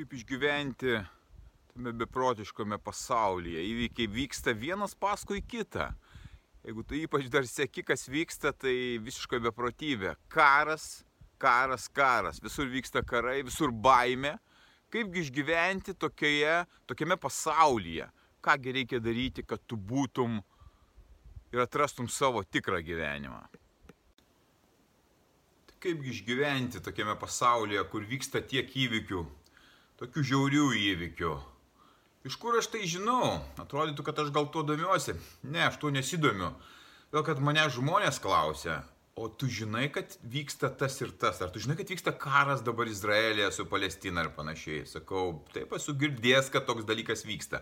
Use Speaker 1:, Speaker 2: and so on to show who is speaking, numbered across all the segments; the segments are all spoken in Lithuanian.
Speaker 1: Kaip išgyventi tame beprotiškame pasaulyje. Įvykiai vyksta vienas paskui kitą. Jeigu tu ypač dar seki, kas vyksta, tai visiškai beprotybė. Karas, karas, karas. Visur vyksta karai, visur baime. Kaipgi išgyventi tokioje, tokiame pasaulyje? Kągi reikia daryti, kad tu būtum ir atrastum savo tikrą gyvenimą? Tai kaipgi išgyventi tokiame pasaulyje, kur vyksta tiek įvykių, tokių žiaurių įvykių. Iš kur aš tai žinau? Atrodytų, kad aš gal tuo domiuosi. Ne, aš tuo nesidomiu. Todėl, kad mane žmonės klausia, o tu žinai, kad vyksta tas ir tas, ar tu žinai, kad vyksta karas dabar Izraelėje su Palestina ir panašiai. Sakau, taip esu girdėjęs, kad toks dalykas vyksta.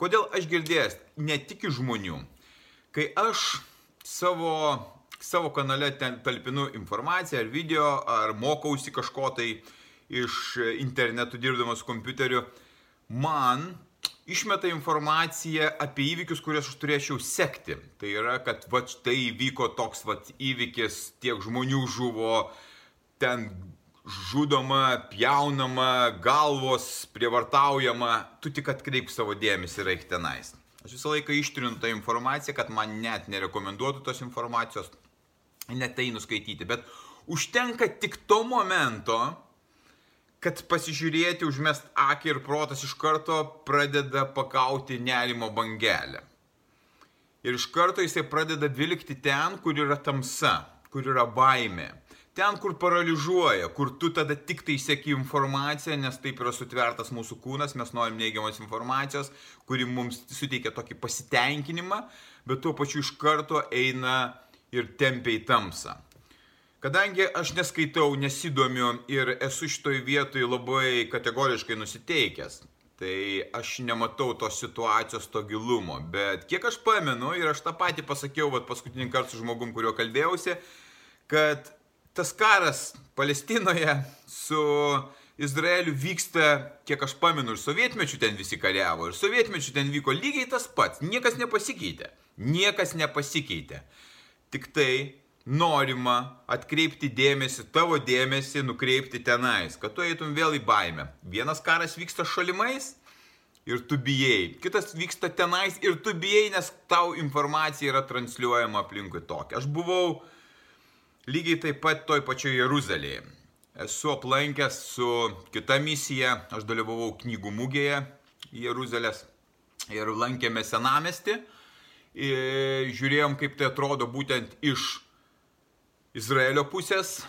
Speaker 1: Kodėl aš girdėjęs? Ne tik iš žmonių. Kai aš savo, savo kanale ten talpinu informaciją ar video, ar mokausi kažko tai, iš internetų dirbdamas kompiuteriu, man išmeta informaciją apie įvykius, kuriuos aš turėčiau sekti. Tai yra, kad va štai įvyko toks va įvykis, tiek žmonių žuvo, ten žudoma, pjaunama, galvos prievartaujama, tu tik atkreip savo dėmesį ir eik tenais. Aš visą laiką ištrinu tą informaciją, kad man net nerekomenduotų tos informacijos, net tai nuskaityti, bet užtenka tik to momento, kad pasižiūrėti, užmest akį ir protas iš karto pradeda pakauti nerimo bangelę. Ir iš karto jisai pradeda vilkti ten, kur yra tamsa, kur yra baime. Ten, kur paralyžiuoja, kur tu tada tik tai sėki informaciją, nes taip yra sutvertas mūsų kūnas, mes norim neigiamos informacijos, kuri mums suteikia tokį pasitenkinimą, bet tuo pačiu iš karto eina ir tempia į tamsą. Kadangi aš neskaitau, nesidomiu ir esu šitoj vietoj labai kategoriškai nusiteikęs, tai aš nematau tos situacijos to gilumo. Bet kiek aš pamenu ir aš tą patį pasakiau vat, paskutinį kartą su žmogum, kuriuo kalbėjausi, kad tas karas Palestinoje su Izraeliu vyksta, kiek aš pamenu, ir sovietmečių ten visi kariavo, ir sovietmečių ten vyko lygiai tas pats, niekas nepasikeitė. Niekas nepasikeitė. Tik tai norima atkreipti dėmesį, tavo dėmesį nukreipti tenais, kad tu eitum vėl į baimę. Vienas karas vyksta šalimais ir tu bijai, kitas vyksta tenais ir tu bijai, nes tau informacija yra transliuojama aplinkui tokia. Aš buvau lygiai taip pat toj pačioj Jeruzalėje. Esu aplankęs su kita misija, aš dalyvavau knygų mugėje Jeruzalės ir lankėme senamesti. Ir žiūrėjom, kaip tai atrodo būtent iš Izraelio pusės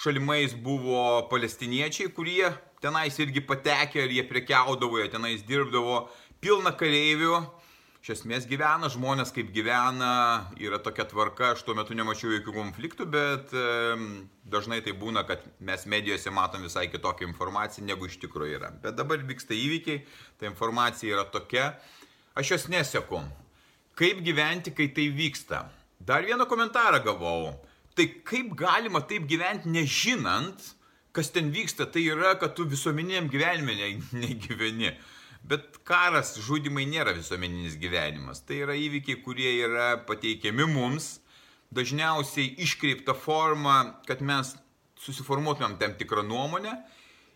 Speaker 1: šalimais buvo palestiniečiai, kurie tenais irgi patekė ir jie prekiaudavo, jie tenais dirbdavo, pilna kareivių, iš esmės gyvena, žmonės kaip gyvena, yra tokia tvarka, aš tuo metu nemačiau jokių konfliktų, bet e, dažnai tai būna, kad mes medijose matom visai kitokią informaciją, negu iš tikrųjų yra. Bet dabar vyksta įvykiai, ta informacija yra tokia, aš jos neseku. Kaip gyventi, kai tai vyksta? Dar vieną komentarą gavau. Tai kaip galima taip gyventi nežinant, kas ten vyksta, tai yra, kad tu visuomeniniam gyvenime negyveni. Bet karas, žudimai nėra visuomeninis gyvenimas. Tai yra įvykiai, kurie yra pateikiami mums, dažniausiai iškreipta forma, kad mes susiformuotumėm tam tikrą nuomonę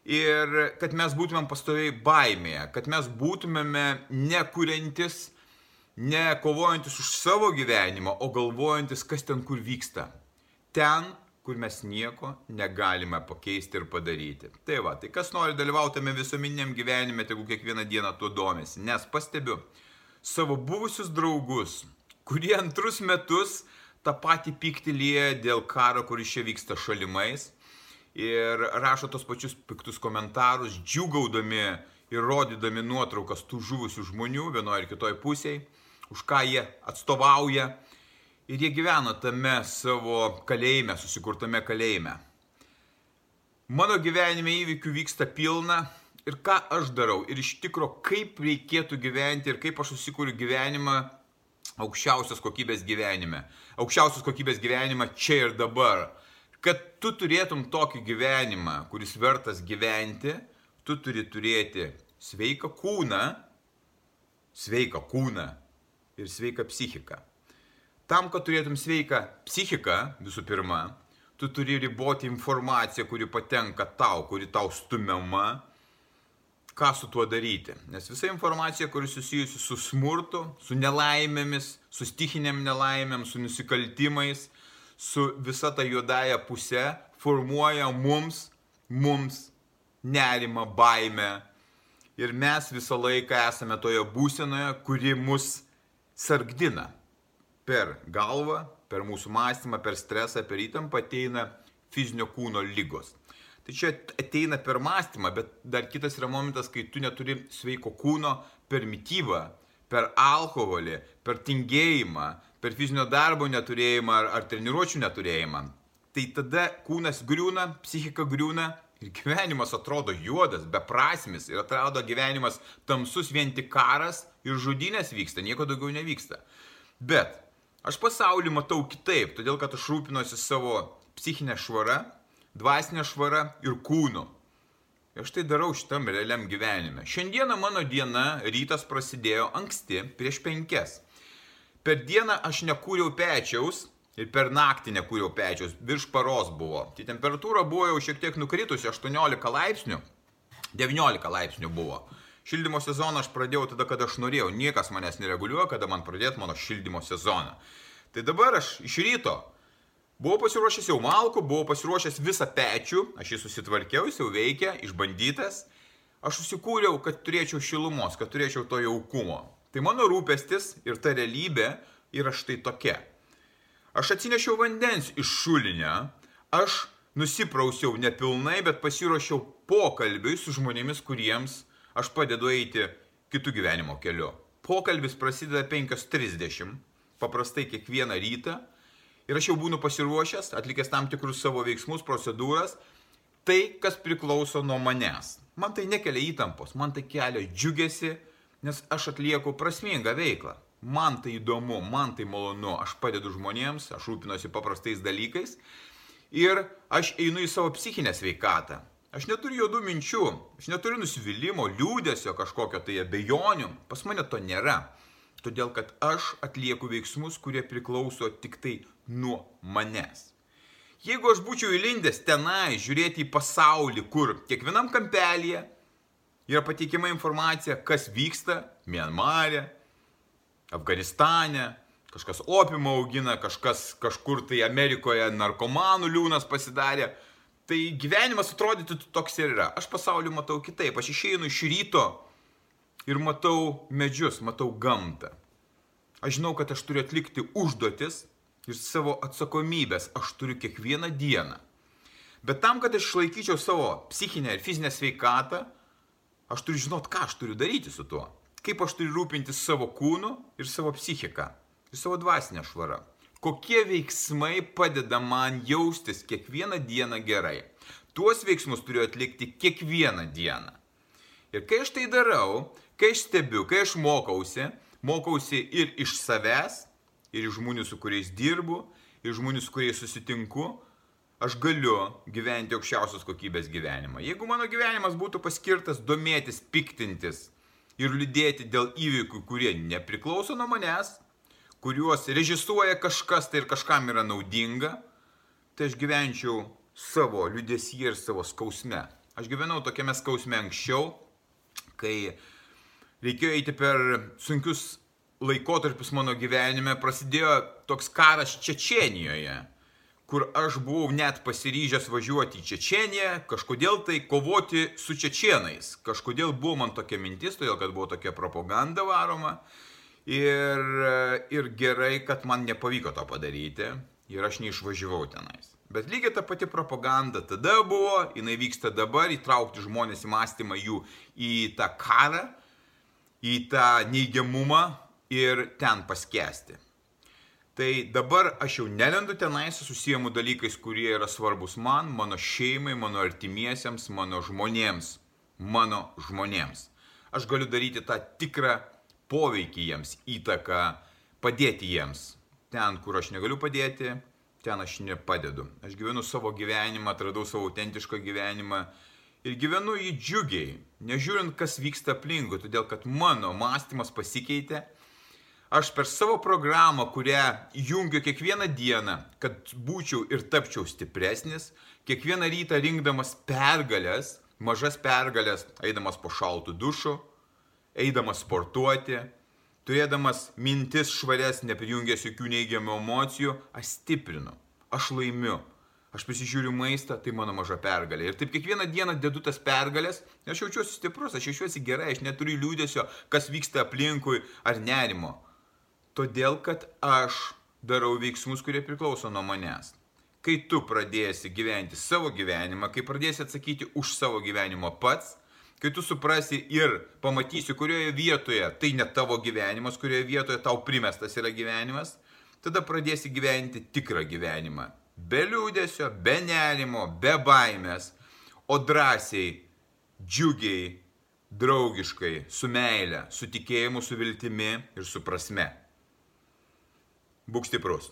Speaker 1: ir kad mes būtumėm pastoviai baimėje, kad mes būtumėme nekuriantis, ne kovojantis už savo gyvenimą, o galvojantis, kas ten kur vyksta ten, kur mes nieko negalime pakeisti ir padaryti. Tai va, tai kas nori dalyvauti tame visuomeniniam gyvenime, tegu kiekvieną dieną tuo domisi. Nes pastebiu savo buvusius draugus, kurie antrus metus tą patį pyktį lieja dėl karo, kuris čia vyksta šalimais. Ir rašo tos pačius piktus komentarus, džiugaudami ir rodydami nuotraukas tų žuvusių žmonių vienoje ir kitoje pusėje, už ką jie atstovauja. Ir jie gyvena tame savo kalėjime, susikurtame kalėjime. Mano gyvenime įvykių vyksta pilna ir ką aš darau. Ir iš tikro, kaip reikėtų gyventi ir kaip aš susikūriu gyvenimą aukščiausios kokybės gyvenime. Aukščiausios kokybės gyvenimą čia ir dabar. Kad tu turėtum tokį gyvenimą, kuris vertas gyventi, tu turi turėti sveiką kūną, sveiką kūną ir sveiką psichiką. Tam, kad turėtum sveiką psichiką, visų pirma, tu turi riboti informaciją, kuri patenka tau, kuri tau stumiama, ką su tuo daryti. Nes visa informacija, kuri susijusi su smurtu, su nelaimėmis, su stichinėm nelaimėm, su nusikaltimais, su visa ta juodąją pusė, formuoja mums, mums nerimą, baimę. Ir mes visą laiką esame toje būsenoje, kuri mus sargdina. Per galvą, per mūsų mąstymą, per stresą, per įtampą ateina fizinio kūno lygos. Tai čia ateina per mąstymą, bet dar kitas yra momentas, kai tu neturi sveiko kūno per mytybą, per alkoholį, per tingėjimą, per fizinio darbo neturėjimą ar, ar treniruočių neturėjimą. Tai tada kūnas griūna, psichika griūna Ir gyvenimas atrodo juodas, beprasmis ir atrodo gyvenimas tamsus, vien tik karas ir žudynės vyksta, nieko daugiau nevyksta. Bet aš pasaulį matau kitaip, todėl kad aš rūpinosi savo psichinę švarą, dvasinę švarą ir kūnu. Ir aš tai darau šitam realiam gyvenime. Šiandieną mano diena, rytas prasidėjo anksti, prieš penkias. Per dieną aš nekūriau pečiaus, ir per naktį nekūriau pečiaus, virš paros buvo. Tai temperatūra buvo jau šiek tiek nukritusi, 18 laipsnių, 19 laipsnių buvo. Šildymo sezoną aš pradėjau tada, kada aš norėjau, niekas manęs nereguliuoja, kada man pradėt mano šildymo sezoną. Tai dabar aš iš ryto buvau pasiruošęs jau malku, buvau pasiruošęs visą pečių, aš jį susitvarkiau, jis jau veikia, išbandytas. Aš susikūriau, kad turėčiau šilumos, kad turėčiau to jaukumo. Tai mano rūpestis ir ta realybė yra štai tokia. Aš atsinešiau vandens iš šulinio, aš nusiprausiau nepilnai, bet pasiruošiau pokalbiui su žmonėmis, kuriems aš padedu eiti kitų gyvenimo keliu. Pokalbis prasideda 5.30, paprastai kiekvieną rytą. Ir aš jau būnu pasiruošęs, atlikęs tam tikrus savo veiksmus, procedūras, tai, kas priklauso nuo manęs. Man tai nekelia įtampos, man tai kelia džiugesi, nes aš atlieku prasmingą veiklą. Man tai įdomu, man tai malonu, aš padedu žmonėms, aš rūpinuosi paprastais dalykais ir aš einu į savo psichinę sveikatą. Aš neturiu juodų minčių, aš neturiu nusivylimų, liūdėsio kažkokio tai abejonių, pas mane to nėra. Todėl, kad aš atlieku veiksmus, kurie priklauso tik tai nuo manęs. Jeigu aš būčiau įlindęs tenai žiūrėti į pasaulį, kur kiekvienam kampelėje yra pateikiama informacija, kas vyksta Mianmarė, Afganistane, kažkas opimą augina, kažkas kažkur tai Amerikoje narkomanų liūnas pasidarė. Tai gyvenimas atrodytų toks ir yra. Aš pasaulį matau kitaip. Aš išeinu iš ryto ir matau medžius, matau gamtą. Aš žinau, kad aš turiu atlikti užduotis ir savo atsakomybės aš turiu kiekvieną dieną. Bet tam, kad aš išlaikyčiau savo psichinę ir fizinę sveikatą, aš turiu žinot, ką aš turiu daryti su tuo kaip aš turiu rūpintis savo kūnu ir savo psichiką, ir savo dvasinę švarą. Kokie veiksmai padeda man jaustis kiekvieną dieną gerai. Tuos veiksmus turiu atlikti kiekvieną dieną. Ir kai aš tai darau, kai aš stebiu, kai aš mokausi, mokausi ir iš savęs, ir iš žmonių, su kuriais dirbu, ir žmonių, su kuriais susitinku, aš galiu gyventi aukščiausios kokybės gyvenimą. Jeigu mano gyvenimas būtų paskirtas domėtis, piktintis, ir liūdėti dėl įvykių, kurie nepriklauso nuo manęs, kuriuos režisuoja kažkas tai ir kažkam yra naudinga, tai aš gyvenčiau savo liūdėsyje ir savo skausme. Aš gyvenau tokiame skausme anksčiau, kai reikėjo eiti per sunkius laikotarpius mano gyvenime, prasidėjo toks karas Čečenijoje kur aš buvau net pasiryžęs važiuoti į Čečeniją, kažkodėl tai kovoti su čečienais. Kažkodėl buvo man tokia mintis, todėl kad buvo tokia propaganda varoma. Ir, ir gerai, kad man nepavyko to padaryti ir aš neišvažiavau tenais. Bet lygiai ta pati propaganda tada buvo, jinai vyksta dabar, įtraukti žmonės į mąstymą jų į tą karą, į tą neigiamumą ir ten paskesti. Tai dabar aš jau nelendu tenais, susijęmu dalykais, kurie yra svarbus man, mano šeimai, mano artimiesiems, mano žmonėms. Mano žmonėms. Aš galiu daryti tą tikrą poveikį jiems, įtaką, padėti jiems. Ten, kur aš negaliu padėti, ten aš nepadedu. Aš gyvenu savo gyvenimą, atradau savo autentišką gyvenimą ir gyvenu jį džiugiai, nežiūrint, kas vyksta aplinkui, todėl kad mano mąstymas pasikeitė. Aš per savo programą, kurią jungiu kiekvieną dieną, kad būčiau ir tapčiau stipresnis, kiekvieną rytą rinkdamas pergalės, mažas pergalės, eidamas po šaltų dušu, eidamas sportuoti, Turėdamas mintis švarias, neprijungęs jokių neigiamų emocijų, aš stiprinu, aš laimiu. Aš prisižiūriu maistą, tai mano maža pergalė. Ir taip kiekvieną dieną dedu tas pergalės, aš jaučiuosi stiprus, aš jaučiuosi gerai, aš neturiu liūdėsio, kas vyksta aplinkui ar nerimo. Todėl, kad aš darau veiksmus, kurie priklauso nuo manęs. Kai tu pradėsi gyventi savo gyvenimą, kai pradėsi atsakyti už savo gyvenimą pats, kai tu suprasi ir pamatysi, kurioje vietoje tai ne tavo gyvenimas, kurioje vietoje tau primestas yra gyvenimas, tada pradėsi gyventi tikrą gyvenimą. Be liūdėsio, be nerimo, be baimės, o drąsiai, džiugiai, draugiškai, su meile, su tikėjimu, su viltimi ir su prasme. Būk stiprus.